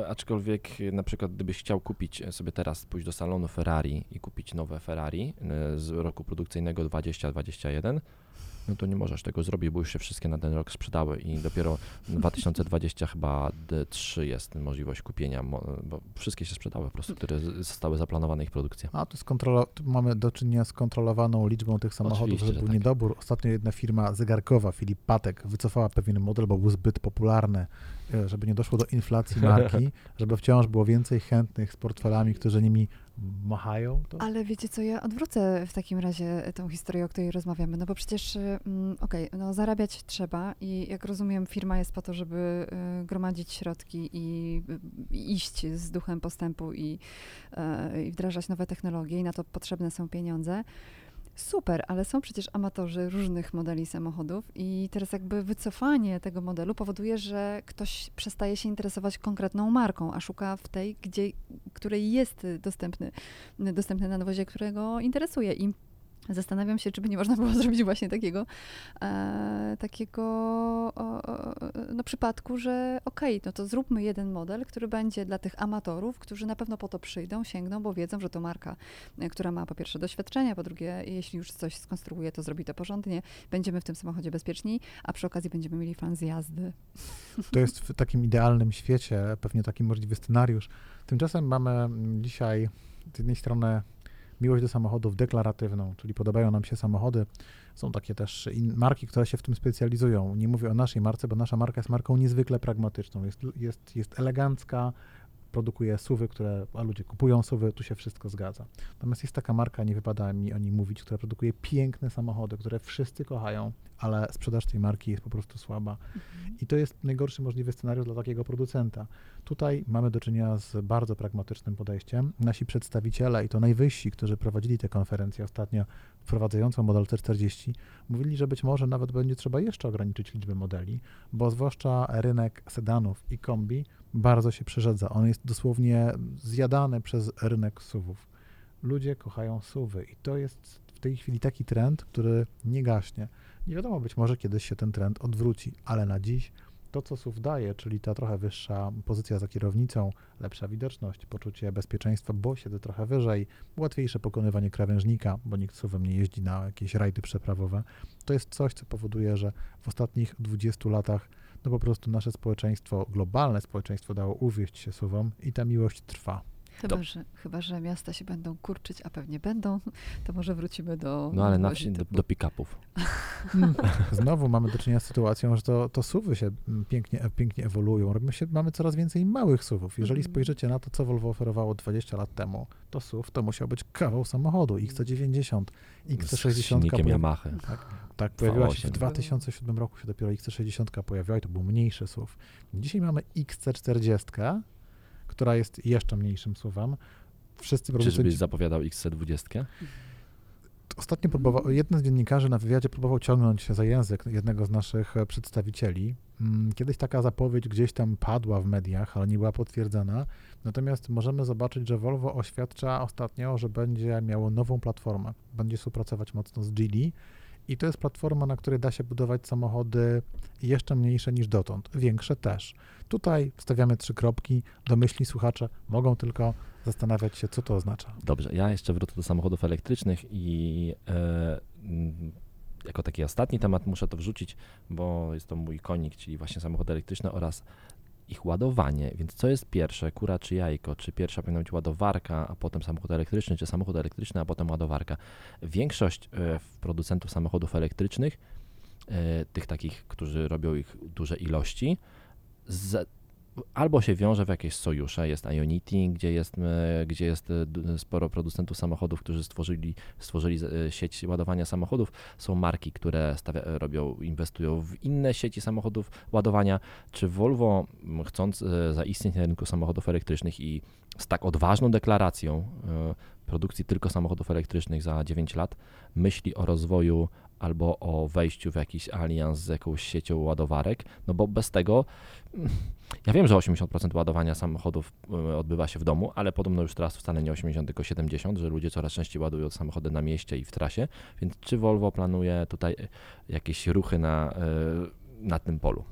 e, aczkolwiek e, na przykład gdybyś chciał kupić e, sobie teraz, pójść do salonu Ferrari i kupić nowe Ferrari z roku produkcyjnego 2021, no to nie możesz tego zrobić, bo już się wszystkie na ten rok sprzedały i dopiero 2020 chyba D3 jest możliwość kupienia, bo wszystkie się sprzedały po prostu, które zostały zaplanowane ich produkcja. A tu, skontrolo- tu mamy do czynienia z kontrolowaną liczbą tych samochodów, Oczywiście, że że był tak. niedobór. Ostatnio jedna firma zegarkowa, Filip Patek, wycofała pewien model, bo był zbyt popularny, e, żeby nie doszło do inflacji marki, żeby wciąż było więcej chętnych z portfelami, którzy nimi machają. To Ale wiecie co, ja odwrócę w takim razie tą historię, o której rozmawiamy, no bo przecież, mm, okej, no zarabiać trzeba i jak rozumiem, firma jest po to, żeby y, gromadzić środki i y, iść z duchem postępu i, e, i wdrażać nowe technologie i na to potrzebne są pieniądze. Super, ale są przecież amatorzy różnych modeli samochodów i teraz jakby wycofanie tego modelu powoduje, że ktoś przestaje się interesować konkretną marką, a szuka w tej, gdzie, której jest dostępny, dostępny na nawozie, którego interesuje. Zastanawiam się, czy by nie można było zrobić właśnie takiego, e, takiego o, o, no, przypadku, że okej, okay, no to zróbmy jeden model, który będzie dla tych amatorów, którzy na pewno po to przyjdą, sięgną, bo wiedzą, że to marka, e, która ma po pierwsze doświadczenia, po drugie, jeśli już coś skonstruuje, to zrobi to porządnie, będziemy w tym samochodzie bezpieczni, a przy okazji będziemy mieli fan z jazdy. To jest w takim idealnym świecie pewnie taki możliwy scenariusz. Tymczasem mamy dzisiaj z jednej strony miłość do samochodów deklaratywną, czyli podobają nam się samochody. Są takie też marki, które się w tym specjalizują. Nie mówię o naszej marce, bo nasza marka jest marką niezwykle pragmatyczną. Jest, jest, jest elegancka, produkuje suwy, które, a ludzie kupują suwy, tu się wszystko zgadza. Natomiast jest taka marka, nie wypada mi o niej mówić, która produkuje piękne samochody, które wszyscy kochają, ale sprzedaż tej marki jest po prostu słaba. Mhm. I to jest najgorszy możliwy scenariusz dla takiego producenta. Tutaj mamy do czynienia z bardzo pragmatycznym podejściem. Nasi przedstawiciele i to najwyżsi, którzy prowadzili tę konferencję ostatnio, wprowadzającą model C40, mówili, że być może nawet będzie trzeba jeszcze ograniczyć liczbę modeli, bo zwłaszcza rynek sedanów i kombi bardzo się przerzedza. On jest dosłownie zjadany przez rynek suwów. Ludzie kochają suwy i to jest w tej chwili taki trend, który nie gaśnie. Nie wiadomo, być może kiedyś się ten trend odwróci, ale na dziś to, co SUV daje, czyli ta trochę wyższa pozycja za kierownicą, lepsza widoczność, poczucie bezpieczeństwa, bo siedzę trochę wyżej, łatwiejsze pokonywanie krawężnika, bo nikt SUVem nie jeździ na jakieś rajdy przeprawowe, to jest coś, co powoduje, że w ostatnich 20 latach no po prostu nasze społeczeństwo, globalne społeczeństwo dało uwieść się suwom i ta miłość trwa. Chyba, że, chyba, że miasta się będą kurczyć, a pewnie będą, to może wrócimy do. No ale na wsi do, do pick-upów. Hmm. Znowu mamy do czynienia z sytuacją, że to, to suwy się pięknie, pięknie ewoluują. Robimy się, mamy coraz więcej małych suwów. Jeżeli mm. spojrzycie na to, co Volvo oferowało 20 lat temu, to SUV to musiał być kawał samochodu XC90, XC60. Z Yamaha. Tak, tak pojawiła się w 2007 roku się dopiero XC60 pojawiła i to był mniejszy SUV. Dzisiaj mamy XC40, która jest jeszcze mniejszym suwem. Wszyscy producenci... Czyżbyś zapowiadał XC20? Ostatnio próbował, jeden z dziennikarzy na wywiadzie próbował ciągnąć się za język jednego z naszych e, przedstawicieli. Mm, kiedyś taka zapowiedź gdzieś tam padła w mediach, ale nie była potwierdzona. Natomiast możemy zobaczyć, że Volvo oświadcza ostatnio, że będzie miało nową platformę. Będzie współpracować mocno z Geely i to jest platforma, na której da się budować samochody jeszcze mniejsze niż dotąd, większe też. Tutaj stawiamy trzy kropki, domyślni słuchacze mogą tylko zastanawiać się, co to oznacza. Dobrze, ja jeszcze wrócę do samochodów elektrycznych i e, jako taki ostatni temat muszę to wrzucić, bo jest to mój konik, czyli właśnie samochody elektryczne oraz ich ładowanie. Więc co jest pierwsze, kura czy jajko? Czy pierwsza powinna być ładowarka, a potem samochód elektryczny, czy samochód elektryczny, a potem ładowarka? Większość e, producentów samochodów elektrycznych, e, tych takich, którzy robią ich duże ilości, albo się wiąże w jakieś sojusze, jest Ionity, gdzie jest, e, gdzie jest sporo producentów samochodów, którzy stworzyli, stworzyli sieć ładowania samochodów. Są marki, które stawia, robią, inwestują w inne sieci samochodów ładowania. Czy Volvo, chcąc zaistnieć na rynku samochodów elektrycznych i z tak odważną deklaracją produkcji tylko samochodów elektrycznych za 9 lat, myśli o rozwoju albo o wejściu w jakiś alians z jakąś siecią ładowarek, no bo bez tego, mm, ja wiem, że 80% ładowania samochodów y, odbywa się w domu, ale podobno już teraz wcale nie 80, tylko 70, że ludzie coraz częściej ładują samochody na mieście i w trasie, więc czy Volvo planuje tutaj y, jakieś ruchy na, y, na tym polu?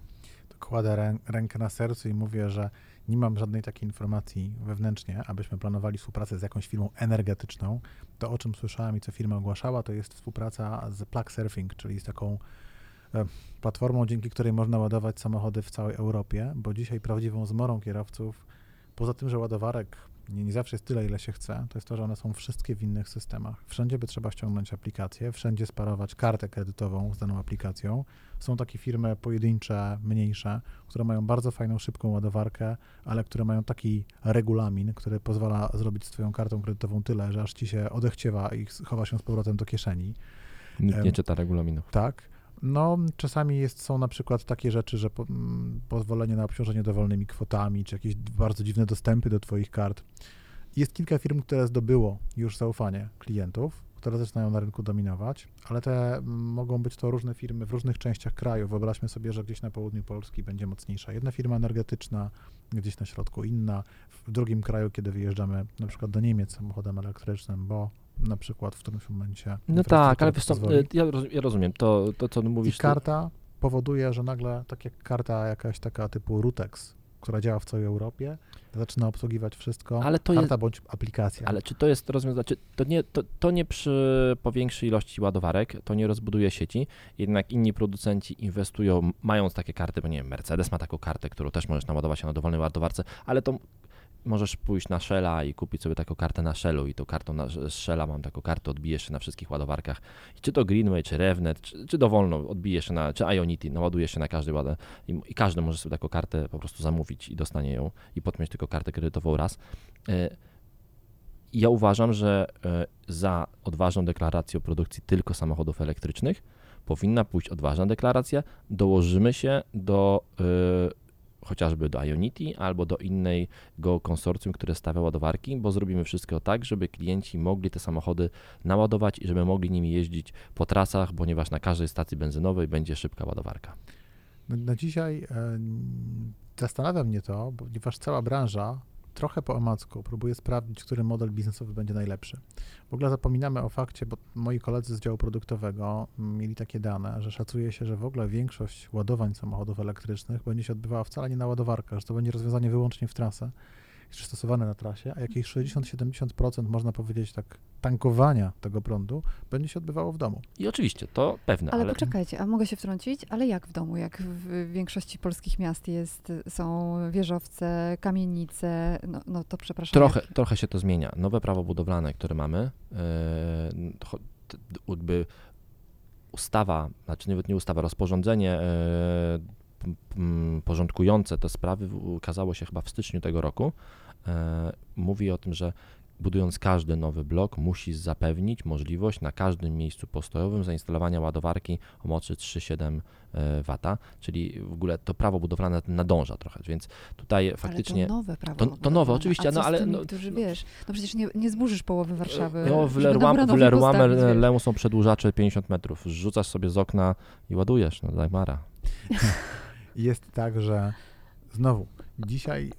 Kładę rękę na sercu i mówię, że nie mam żadnej takiej informacji wewnętrznie, abyśmy planowali współpracę z jakąś firmą energetyczną. To, o czym słyszałem i co firma ogłaszała, to jest współpraca z Plug Surfing, czyli z taką e, platformą, dzięki której można ładować samochody w całej Europie, bo dzisiaj prawdziwą zmorą kierowców, poza tym, że ładowarek nie, nie zawsze jest tyle, ile się chce, to jest to, że one są wszystkie w innych systemach. Wszędzie by trzeba ściągnąć aplikację, wszędzie sparować kartę kredytową z daną aplikacją. Są takie firmy pojedyncze, mniejsze, które mają bardzo fajną, szybką ładowarkę, ale które mają taki regulamin, który pozwala zrobić z twoją kartą kredytową tyle, że aż ci się odechciewa i chowa się z powrotem do kieszeni. Nikt nie czyta regulaminów. Tak. No, czasami jest, są na przykład takie rzeczy, że po, m, mm, pozwolenie na obciążenie dowolnymi kwotami, czy jakieś bardzo dziwne dostępy do Twoich kart. Jest kilka firm, które zdobyło już zaufanie klientów, które zaczynają na rynku dominować, ale te mm, mogą być to różne firmy w różnych częściach kraju. Wyobraźmy sobie, że gdzieś na południu Polski będzie mocniejsza jedna firma energetyczna, gdzieś na środku inna, w drugim kraju, kiedy wyjeżdżamy na przykład do Niemiec samochodem elektrycznym, bo na przykład w którymś momencie. No tak, ale pozwoli. y, ja, roz- ja rozumiem, to, to co mówisz, I to- karta powoduje, że nagle, tak jak karta jakaś taka typu Rutex, która działa w całej Europie, zaczyna obsługiwać wszystko. Ale to karta jest- bądź aplikacja. Ale czy to jest rozwiązanie, czy to nie, to, to nie przy powiększy ilości ładowarek, to nie rozbuduje sieci, jednak inni producenci inwestują, mając takie karty, bo nie wiem, Mercedes ma taką kartę, którą też możesz naładować się na dowolnej ładowarce, ale to możesz pójść na Shella i kupić sobie taką kartę na Shellu i tą kartą na, Shella mam taką kartę, odbijesz się na wszystkich ładowarkach, I czy to Greenway, czy Revnet, czy, czy dowolną, odbijesz się na, czy Ionity, naładujesz się na każdej ładę i, i każdy może sobie taką kartę po prostu zamówić i dostanie ją i podpiąć tylko kartę kredytową raz. E, ja uważam, że e, za odważną deklaracją produkcji tylko samochodów elektrycznych powinna pójść odważna deklaracja. Dołożymy się do e, chociażby do Ionity albo do innego konsorcjum, które stawia ładowarki, bo zrobimy wszystko tak, żeby klienci mogli te samochody naładować i żeby mogli nimi jeździć po trasach, ponieważ na każdej stacji benzynowej będzie szybka ładowarka. Na, dzisiaj e, zastanawia mnie to, ponieważ cała branża trochę po omacku próbuje sprawdzić, który model biznesowy będzie najlepszy. W ogóle zapominamy o fakcie, bo moi koledzy z działu produktowego mieli takie dane, że szacuje się, że w ogóle większość ładowań samochodów elektrycznych będzie się odbywała wcale nie na ładowarkach, że to będzie rozwiązanie wyłącznie w trasę, stosowane na trasie, a jakieś 60-70% można powiedzieć tak tankowania tego prądu będzie się odbywało w domu. I oczywiście, to pewne, Ale, ale, poczekajcie, a mogę się wtrącić? Ale jak w domu? Jak w większości polskich miast jest, są wieżowce, kamienice, no, no to przepraszam. Trochę, jak- trochę się to zmienia. Nowe prawo budowlane, które mamy, jakby ustawa, znaczy nawet nie ustawa, rozporządzenie e, porządkujące te sprawy ukazało się chyba w styczniu tego roku. E, Mówi o tym, że budując każdy nowy blok, musi zapewnić możliwość na każdym miejscu postojowym zainstalowania ładowarki o mocy 3,7 e, W, czyli w ogóle to prawo budowlane nadąża trochę, więc tutaj faktycznie... Ale to nowe prawo. To- to nowe, oczywiście, no ale tymi, no- którzy wiesz, no przecież nie, nie zburzysz połowy Warszawy. No, w Leroy, są przedłużacze 50 metrów. Rzucasz sobie z okna i ładujesz, no Dagmara. Jest tak, że znowu, dzisiaj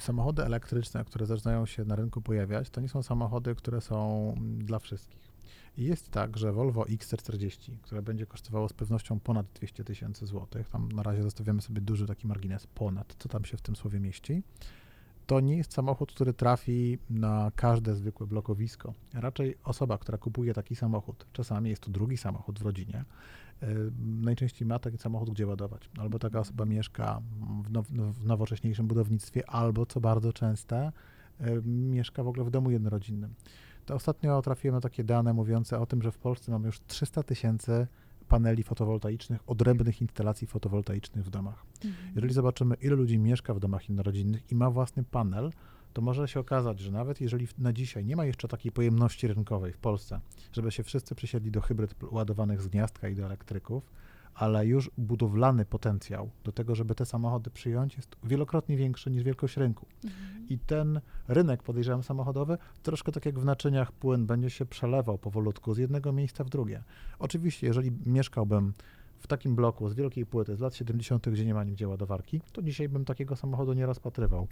samochody elektryczne, które zaczynają się na rynku pojawiać, to nie są samochody, które są mm, dla wszystkich. I jest tak, że Volvo XC40, które będzie kosztowało z pewnością ponad 200 tysięcy złotych, tam na razie zostawiamy sobie duży taki margines ponad, co tam się w tym słowie mieści, to nie jest samochód, który trafi na każde zwykłe blokowisko. Raczej osoba, która kupuje taki samochód, czasami jest to drugi samochód w rodzinie, najczęściej ma taki samochód, gdzie ładować. Albo taka osoba mieszka w, now, w nowocześniejszym budownictwie, albo, co bardzo częste, y, mieszka w ogóle w domu jednorodzinnym. To ostatnio trafiłem na takie dane mówiące o tym, że w Polsce mamy już 300 tysięcy paneli fotowoltaicznych, odrębnych instalacji fotowoltaicznych w domach. Mhm. Jeżeli zobaczymy, ile ludzi mieszka w domach jednorodzinnych i ma własny panel, to może się okazać, że nawet jeżeli na dzisiaj nie ma jeszcze takiej pojemności rynkowej w Polsce, żeby się wszyscy przysiedli do hybryd ładowanych z gniazdka i do elektryków, ale już budowlany potencjał do tego, żeby te samochody przyjąć, jest wielokrotnie większy niż wielkość rynku. Mhm. I ten rynek, podejrzewam, samochodowy, troszkę tak jak w naczyniach płyn, będzie się przelewał powolutku z jednego miejsca w drugie. Oczywiście, jeżeli mieszkałbym w takim bloku z wielkiej płyty z lat 70., gdzie nie ma nigdzie ładowarki, to dzisiaj bym takiego samochodu nie rozpatrywał.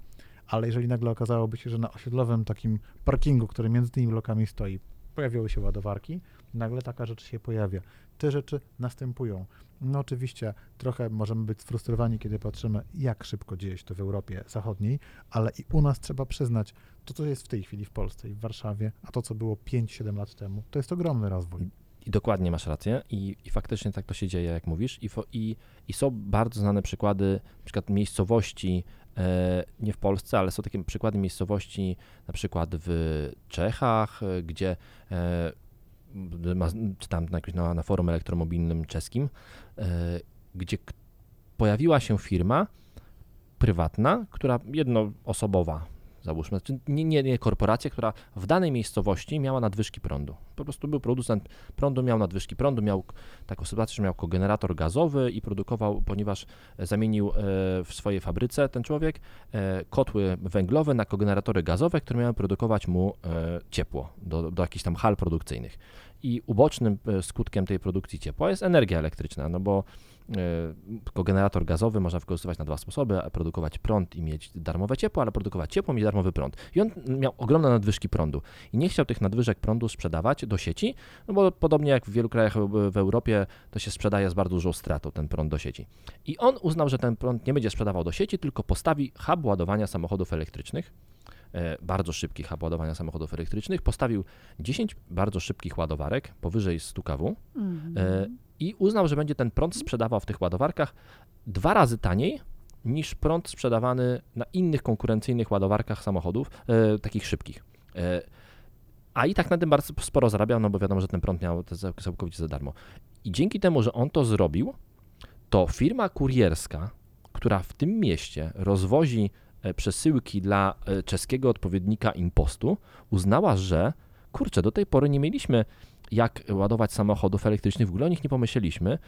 Ale jeżeli nagle okazałoby się, że na osiedlowym takim parkingu, który między tymi blokami stoi, pojawiały się ładowarki, nagle taka rzecz się pojawia. Te rzeczy następują. No oczywiście trochę możemy być sfrustrowani, kiedy patrzymy, jak szybko dzieje się to w Europie Zachodniej, ale i u nas trzeba przyznać, to co jest w tej chwili w Polsce i w Warszawie, a to co było 5-7 lat temu, to jest ogromny rozwój. I dokładnie masz rację i, i faktycznie tak to się dzieje, jak mówisz. I, i, I są bardzo znane przykłady, na przykład miejscowości, e, nie w Polsce, ale są takie przykłady miejscowości, na przykład w Czechach, e, gdzie e, ma, czytam na, na, na forum elektromobilnym czeskim, gdzie pojawiła się firma prywatna, która jednoosobowa, załóżmy, znaczy nie, nie, nie korporacja, która w danej miejscowości miała nadwyżki prądu. Po prostu był producent prądu, miał nadwyżki prądu, miał taką sytuację, że miał kogenerator gazowy i produkował, ponieważ e, zamienił e, w swojej fabryce ten człowiek e, kotły węglowe na kogeneratory gazowe, które miały produkować mu ciepło do, do jakichś tam hal produkcyjnych. I ubocznym skutkiem tej produkcji ciepła jest energia elektryczna, no bo kogenerator gazowy można wykorzystywać na dwa sposoby, produkować prąd i mieć darmowe ciepło, ale produkować ciepło i mieć darmowy prąd. I on miał ogromne nadwyżki prądu i nie chciał tych nadwyżek prądu sprzedawać do sieci, no bo podobnie jak w wielu krajach w Europie to się sprzedaje z bardzo dużą stratą ten prąd do sieci. I on uznał, że ten prąd nie będzie sprzedawał do sieci, tylko postawi hub ładowania samochodów elektrycznych, e, bardzo szybkich hub ładowania samochodów elektrycznych, postawił 10 bardzo szybkich ładowarek powyżej 100 kW mm -hmm. I uznał, że będzie ten prąd sprzedawał w tych ładowarkach dwa razy taniej niż prąd sprzedawany na innych konkurencyjnych ładowarkach samochodów, e, takich szybkich. E, a i tak na tym bardzo sporo zarabiał, no bo wiadomo, że ten prąd miał całkowicie za darmo. I dzięki temu, że on to zrobił, to firma kurierska, która w tym mieście rozwozi e, przesyłki dla e, czeskiego odpowiednika impostu, uznała, że kurczę, do tej pory nie mieliśmy jak ładować samochodów elektrycznych, w ogóle o nich nie pomyśleliśmy,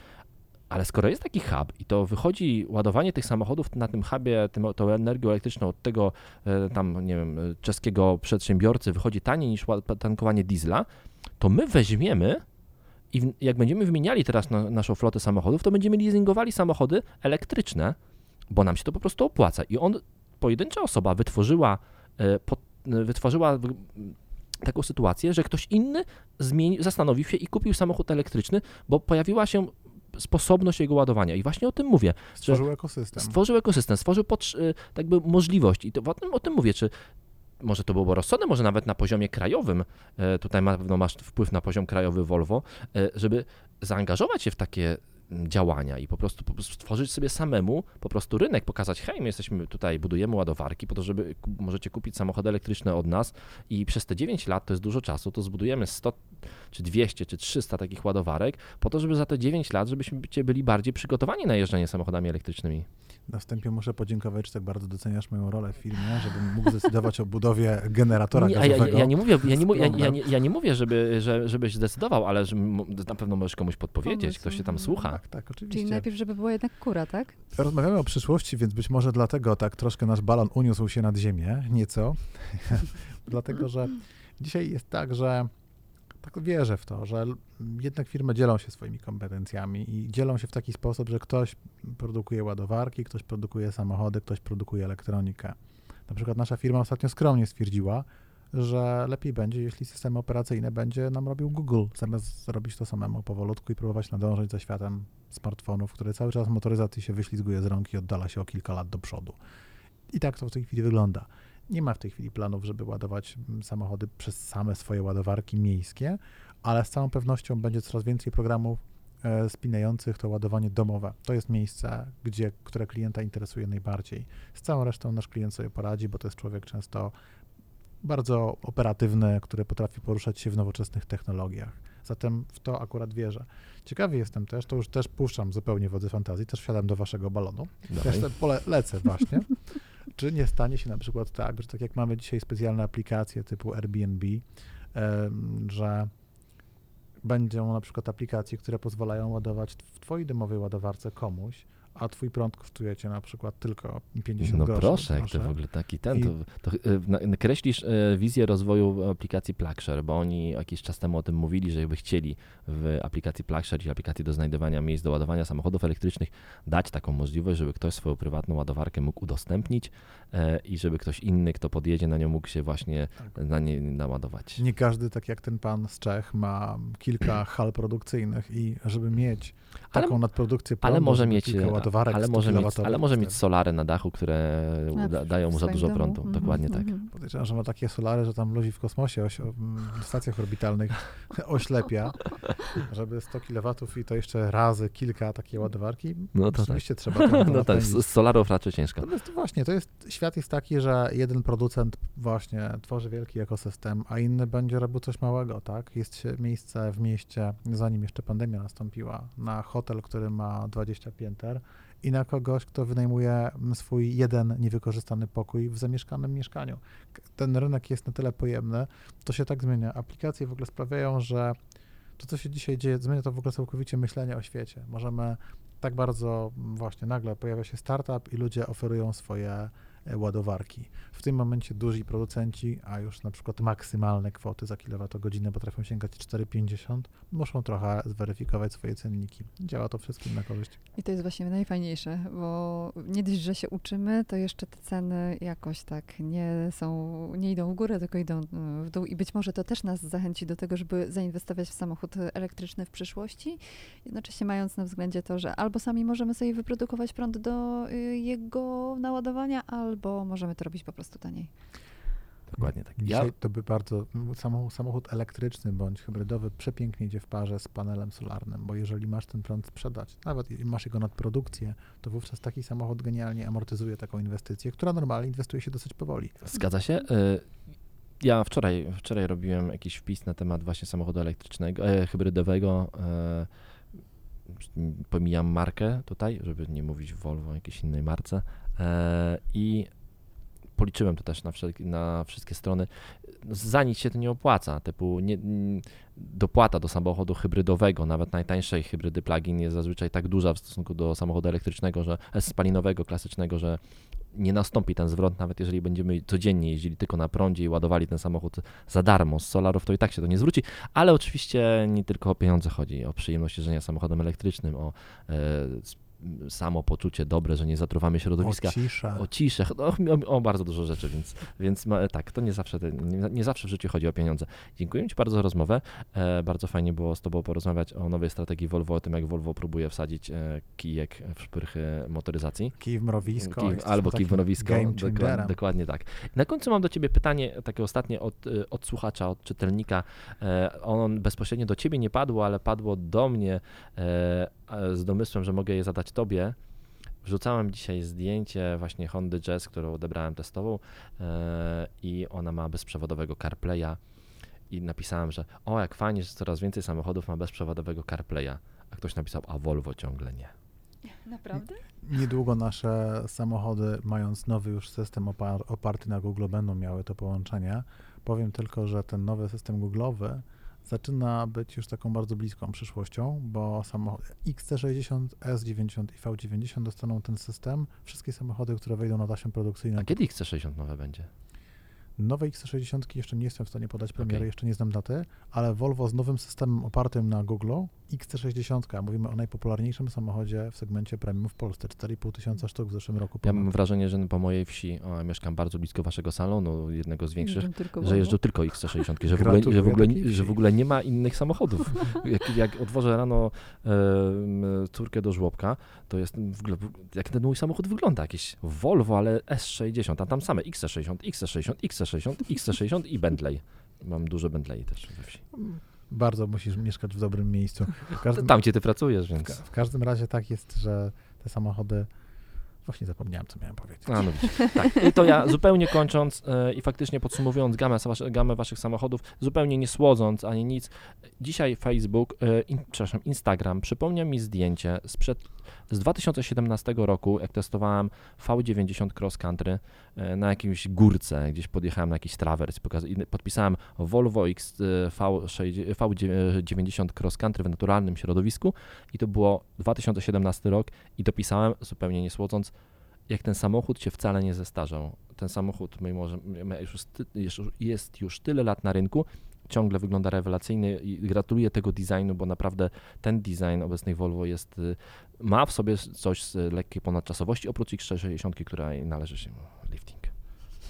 ale skoro jest taki hub i to wychodzi ładowanie tych samochodów na tym hubie, tym, tą energią elektryczną od tego e, tam, nie wiem, czeskiego przedsiębiorcy wychodzi taniej niż tankowanie diesla, to my weźmiemy i jak będziemy wymieniali teraz na, naszą flotę samochodów, to będziemy leasingowali samochody elektryczne, bo nam się to po prostu opłaca. I on, pojedyncza osoba wytworzyła, e, wytworzyła taką sytuację, że ktoś inny zmieni, zastanowił się i kupił samochód elektryczny, bo pojawiła się sposobność jego ładowania. I właśnie o tym mówię. Stworzył ekosystem. Stworzył ekosystem, stworzył pod, e, tak by możliwość. I to, o, tym, o tym mówię, czy może to byłoby rozsądne, może nawet na poziomie krajowym, e, tutaj na pewno masz wpływ na poziom krajowy Volvo, e, żeby zaangażować się w takie działania i po prostu, po prostu stworzyć sobie samemu po prostu rynek, pokazać, hej, my jesteśmy tutaj, budujemy ładowarki po to, żeby możecie kupić samochody elektryczne od nas i przez te 9 lat, to jest dużo czasu, to zbudujemy 100 czy 200 czy 300 takich ładowarek po to, żeby za te 9 lat, żebyśmy byli bardziej przygotowani na jeżdżenie samochodami elektrycznymi. Na wstępie muszę podziękować, że tak bardzo doceniasz moją rolę w filmie, żebym mógł zdecydować o budowie generatora nie, gazowego. Ja, ja, nie mówię, ja, nie, ja, ja, nie, ja nie mówię żeby, że, żebyś zdecydował, ale że na pewno możesz komuś podpowiedzieć, ktoś się tam słucha. Tak, tak, oczywiście. Czyli najpierw, żeby była jednak kura, tak? Rozmawiamy o przyszłości, więc być może dlatego tak troszkę nasz balon uniósł się nad ziemię, nieco. dlatego, że dzisiaj jest tak, że tak wierzę w to, że jednak firmy dzielą się swoimi kompetencjami i dzielą się w taki sposób, że ktoś produkuje ładowarki, ktoś produkuje samochody, ktoś produkuje elektronikę. Na przykład nasza firma ostatnio skromnie stwierdziła, że lepiej będzie, jeśli systemy operacyjne będzie nam robił Google, zamiast zrobić to samemu powolutku i próbować nadążyć za światem smartfonów, które cały czas motoryzacji się wyślizguje z rąk i oddala się o kilka lat do przodu. I tak to w tej chwili wygląda. Nie ma w tej chwili planów, żeby ładować mm, samochody przez same swoje ładowarki miejskie, ale z całą pewnością będzie coraz więcej programów e, spinających to ładowanie domowe. To jest miejsce, gdzie, które klienta interesuje najbardziej. Z całą resztą nasz klient sobie poradzi, bo to jest człowiek często bardzo operatywny, który potrafi poruszać się w nowoczesnych technologiach. Zatem w to akurat wierzę. Ciekawy jestem też, to już też puszczam zupełnie wodzy fantazji, też wsiadam do waszego balonu. Też pole, lecę właśnie. Czy nie stanie się na przykład tak, że tak jak mamy dzisiaj specjalne aplikacje typu Airbnb, że będą na przykład aplikacje, które pozwalają ładować w twojej domowej ładowarce komuś, a twój prąd kosztuje cię na przykład tylko 50 no groszy. No proszę, jak to w ogóle taki ten, I... to, to, e, kreślisz e, wizję rozwoju aplikacji Plugshare, bo oni jakiś czas temu o tym mówili, że jakby chcieli w aplikacji Plugshare i aplikacji do znajdowania miejsc do ładowania samochodów elektrycznych dać taką możliwość, żeby ktoś swoją prywatną ładowarkę mógł udostępnić e, i żeby ktoś inny, kto podjedzie na nią, mógł się właśnie tak. na nie naładować. Nie każdy, tak jak ten pan z Czech, ma kilka hal produkcyjnych i żeby mieć taką ale, nadprodukcję prądu, ale może mieć ładowarek ale może, mieć, ale może mieć solary na dachu, które da, dają mu za dużo domu. prądu. Mm -hmm. Dokładnie tak. Mm -hmm. Podejrzewam, że ma takie solary, że tam ludzi w kosmosie, oś, w stacjach orbitalnych oślepia, żeby 100 kW i to jeszcze razy kilka takie ładowarki. No to Oczywiście tak. trzeba to No tak, z solarów raczej ciężko. To jest właśnie, to jest, świat jest taki, że jeden producent właśnie tworzy wielki ekosystem, a inny będzie robił coś małego, tak? Jest miejsce w mieście, zanim jeszcze pandemia nastąpiła, na hotel, który ma 20 pięter i na kogoś, kto wynajmuje swój jeden niewykorzystany pokój w zamieszkanym mieszkaniu. Ten rynek jest na tyle pojemny, to się tak zmienia. Aplikacje w ogóle sprawiają, że to, co się dzisiaj dzieje, zmienia to w ogóle całkowicie myślenie o świecie. Możemy tak bardzo właśnie nagle pojawia się startup i ludzie oferują swoje ładowarki. W tym momencie duzi producenci, a już na przykład maksymalne kwoty za kilowatogodzinę potrafią sięgać 4,50, muszą trochę zweryfikować swoje cenniki. Działa to wszystkim na korzyść. I to jest właśnie najfajniejsze, bo nie dość, że się uczymy, to jeszcze te ceny jakoś tak nie są, nie idą w górę, tylko idą e, w dół i być może to też nas zachęci do tego, żeby zainwestować w samochód elektryczny w przyszłości, jednocześnie mając na względzie to, że albo sami możemy sobie wyprodukować prąd do y, jego naładowania, albo możemy to robić po prostu taniej. Dokładnie tak. Ja, Dzisiaj to by bardzo, samochód, elektryczny bądź hybrydowy przepięknie idzie w parze z panelem solarnym, bo jeżeli masz ten prąd sprzedać, nawet masz jego nadprodukcję, to wówczas taki samochód genialnie amortyzuje taką inwestycję, która normalnie inwestuje się dosyć powoli. Zgadza się. Y, Ja wczoraj, wczoraj robiłem jakiś wpis na temat właśnie samochodu elektrycznego, e, hybrydowego. E, pomijam markę tutaj, żeby nie mówić Volvo o jakiejś innej marce. E, I policzyłem to też na, wszelki, na wszystkie strony. Za nic się to nie opłaca. Typu nie, dopłata do samochodu hybrydowego, nawet najtańszej hybrydy plug-in jest zazwyczaj tak duża w stosunku do samochodu elektrycznego, że e, spalinowego, klasycznego, że nie nastąpi ten zwrot, nawet jeżeli będziemy codziennie jeździli tylko na prądzie i ładowali ten samochód za darmo z solarów, to i tak się to nie zwróci. Ale oczywiście nie tylko o pieniądze chodzi, o przyjemność jeżdżenia samochodem elektrycznym, o e, samo poczucie dobre, że nie zatruwamy środowiska. O cisza. O ciszę, o, o, o bardzo dużo rzeczy, więc, więc ma, tak, to nie zawsze, nie, nie zawsze w życiu chodzi o pieniądze. Dziękuję Ci bardzo za rozmowę. E, bardzo fajnie było z Tobą porozmawiać o nowej strategii Volvo, o tym jak Volvo próbuje wsadzić e, kijek w szprychy motoryzacji. Kij w mrowisko. Kij, albo kij w mrowisko. Dokładnie, dokładnie tak. Na końcu mam do Ciebie pytanie, takie ostatnie od, y, od słuchacza, od czytelnika. E, On bezpośrednio do Ciebie nie padło, ale padło do mnie e, z domysłem, że mogę je zadać Tobie. Wrzucałem dzisiaj zdjęcie właśnie Hondy Jazz, którą odebrałem testową e, i ona ma bezprzewodowego CarPlaya i napisałem, że o jak fajnie, że coraz więcej samochodów ma bezprzewodowego CarPlaya. A ktoś napisał, a Volvo ciągle nie. Naprawdę? Niedługo nasze samochody, mając nowy już system opar- oparty na Google, będą miały to połączenie. Powiem tylko, że ten nowy system Google'owy zaczyna być już taką bardzo bliską przyszłością, bo samochody XC60, S90 i V90 dostaną ten system. Wszystkie samochody, które wejdą na taśmę produkcyjną. A kiedy XC60 nowe będzie? Nowe XC60 jeszcze nie jestem w stanie podać premiery, Okej. jeszcze nie znam daty, ale Volvo z nowym systemem opartym na Google XC60, mówimy o najpopularniejszym samochodzie w segmencie premium w Polsce, 4,5 tysiąca sztuk w zeszłym roku. Ja ponad. mam wrażenie, że po mojej wsi, o, mieszkam bardzo blisko waszego salonu, jednego z większych, że jeżdżą tylko XC60, że w, ogóle, że, w ogóle, że w ogóle nie ma innych samochodów. Jak, jak odwożę rano em, córkę do żłobka, to jest w ogóle, jak ten mój samochód wygląda, jakieś Volvo, ale S60, a tam same XC60, XC60, XC60, XC60 i Bentley. Mam dużo Bentley też we wsi. Bardzo musisz mieszkać w dobrym miejscu. W każdym, Tam, gdzie ty pracujesz, w, więc... w każdym razie tak jest, że te samochody. Właśnie zapomniałem, co miałem powiedzieć. A, no. Tak. I to ja zupełnie kończąc e, i faktycznie podsumowując gamę, gamę waszych samochodów, zupełnie nie słodząc ani nic, dzisiaj Facebook, e, in, przepraszam, Instagram przypomniał mi zdjęcie sprzed, z 2017 roku, jak testowałem V90 Cross Country e, na jakiejś górce, gdzieś podjechałem na jakiś trawers, i podpisałem Volvo X e, V6, V90 Cross Country w naturalnym środowisku i to było 2017 rok i dopisałem, zupełnie nie słodząc, jak ten samochód się wcale nie zestarzał. Ten samochód, mimo że jest już tyle lat na rynku, ciągle wygląda rewelacyjnie i gratuluję tego designu, bo naprawdę ten design obecnych Volvo jest, y, ma w sobie coś z lekkiej ponadczasowości, oprócz X60, której należy się lifting.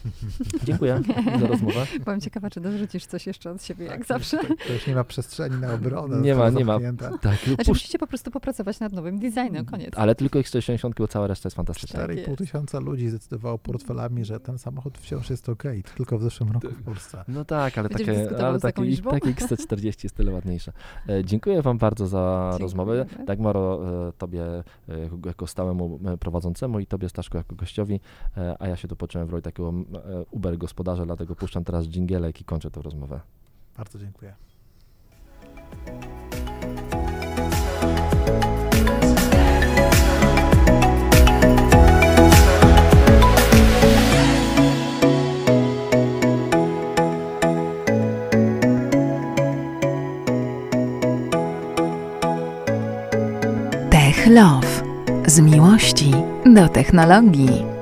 Dziękuję za rozmowę. Byłam ciekawa, czy dorzucisz coś jeszcze od siebie, jak Tak, zawsze. To, to już nie ma przestrzeni na obronę. Nie ma, nie ma. Tak, Znaczy musicie po prostu popracować nad nowym designem, koniec. ale tylko X60, bo cała reszta jest fantastyczna. Tak 4,5 jest. tysiąca ludzi zdecydowało portfelami, że ten samochód wciąż jest ok. Tylko w zeszłym roku w Polsce. No tak, ale Będziesz takie, ale takie, takie XC40 jest tyle ładniejsze. E, dziękuję Wam bardzo za Dziękujemy. rozmowę. Dagmaro, e, Tobie e, jako stałemu e, prowadzącemu i Tobie, Staszku, jako gościowi, e, a ja się tu poczułem w roli takiego Uber gospodarza, dlatego puszczam teraz dżingielek i kończę tę rozmowę. Bardzo dziękuję. Tech Love. Z miłości do technologii.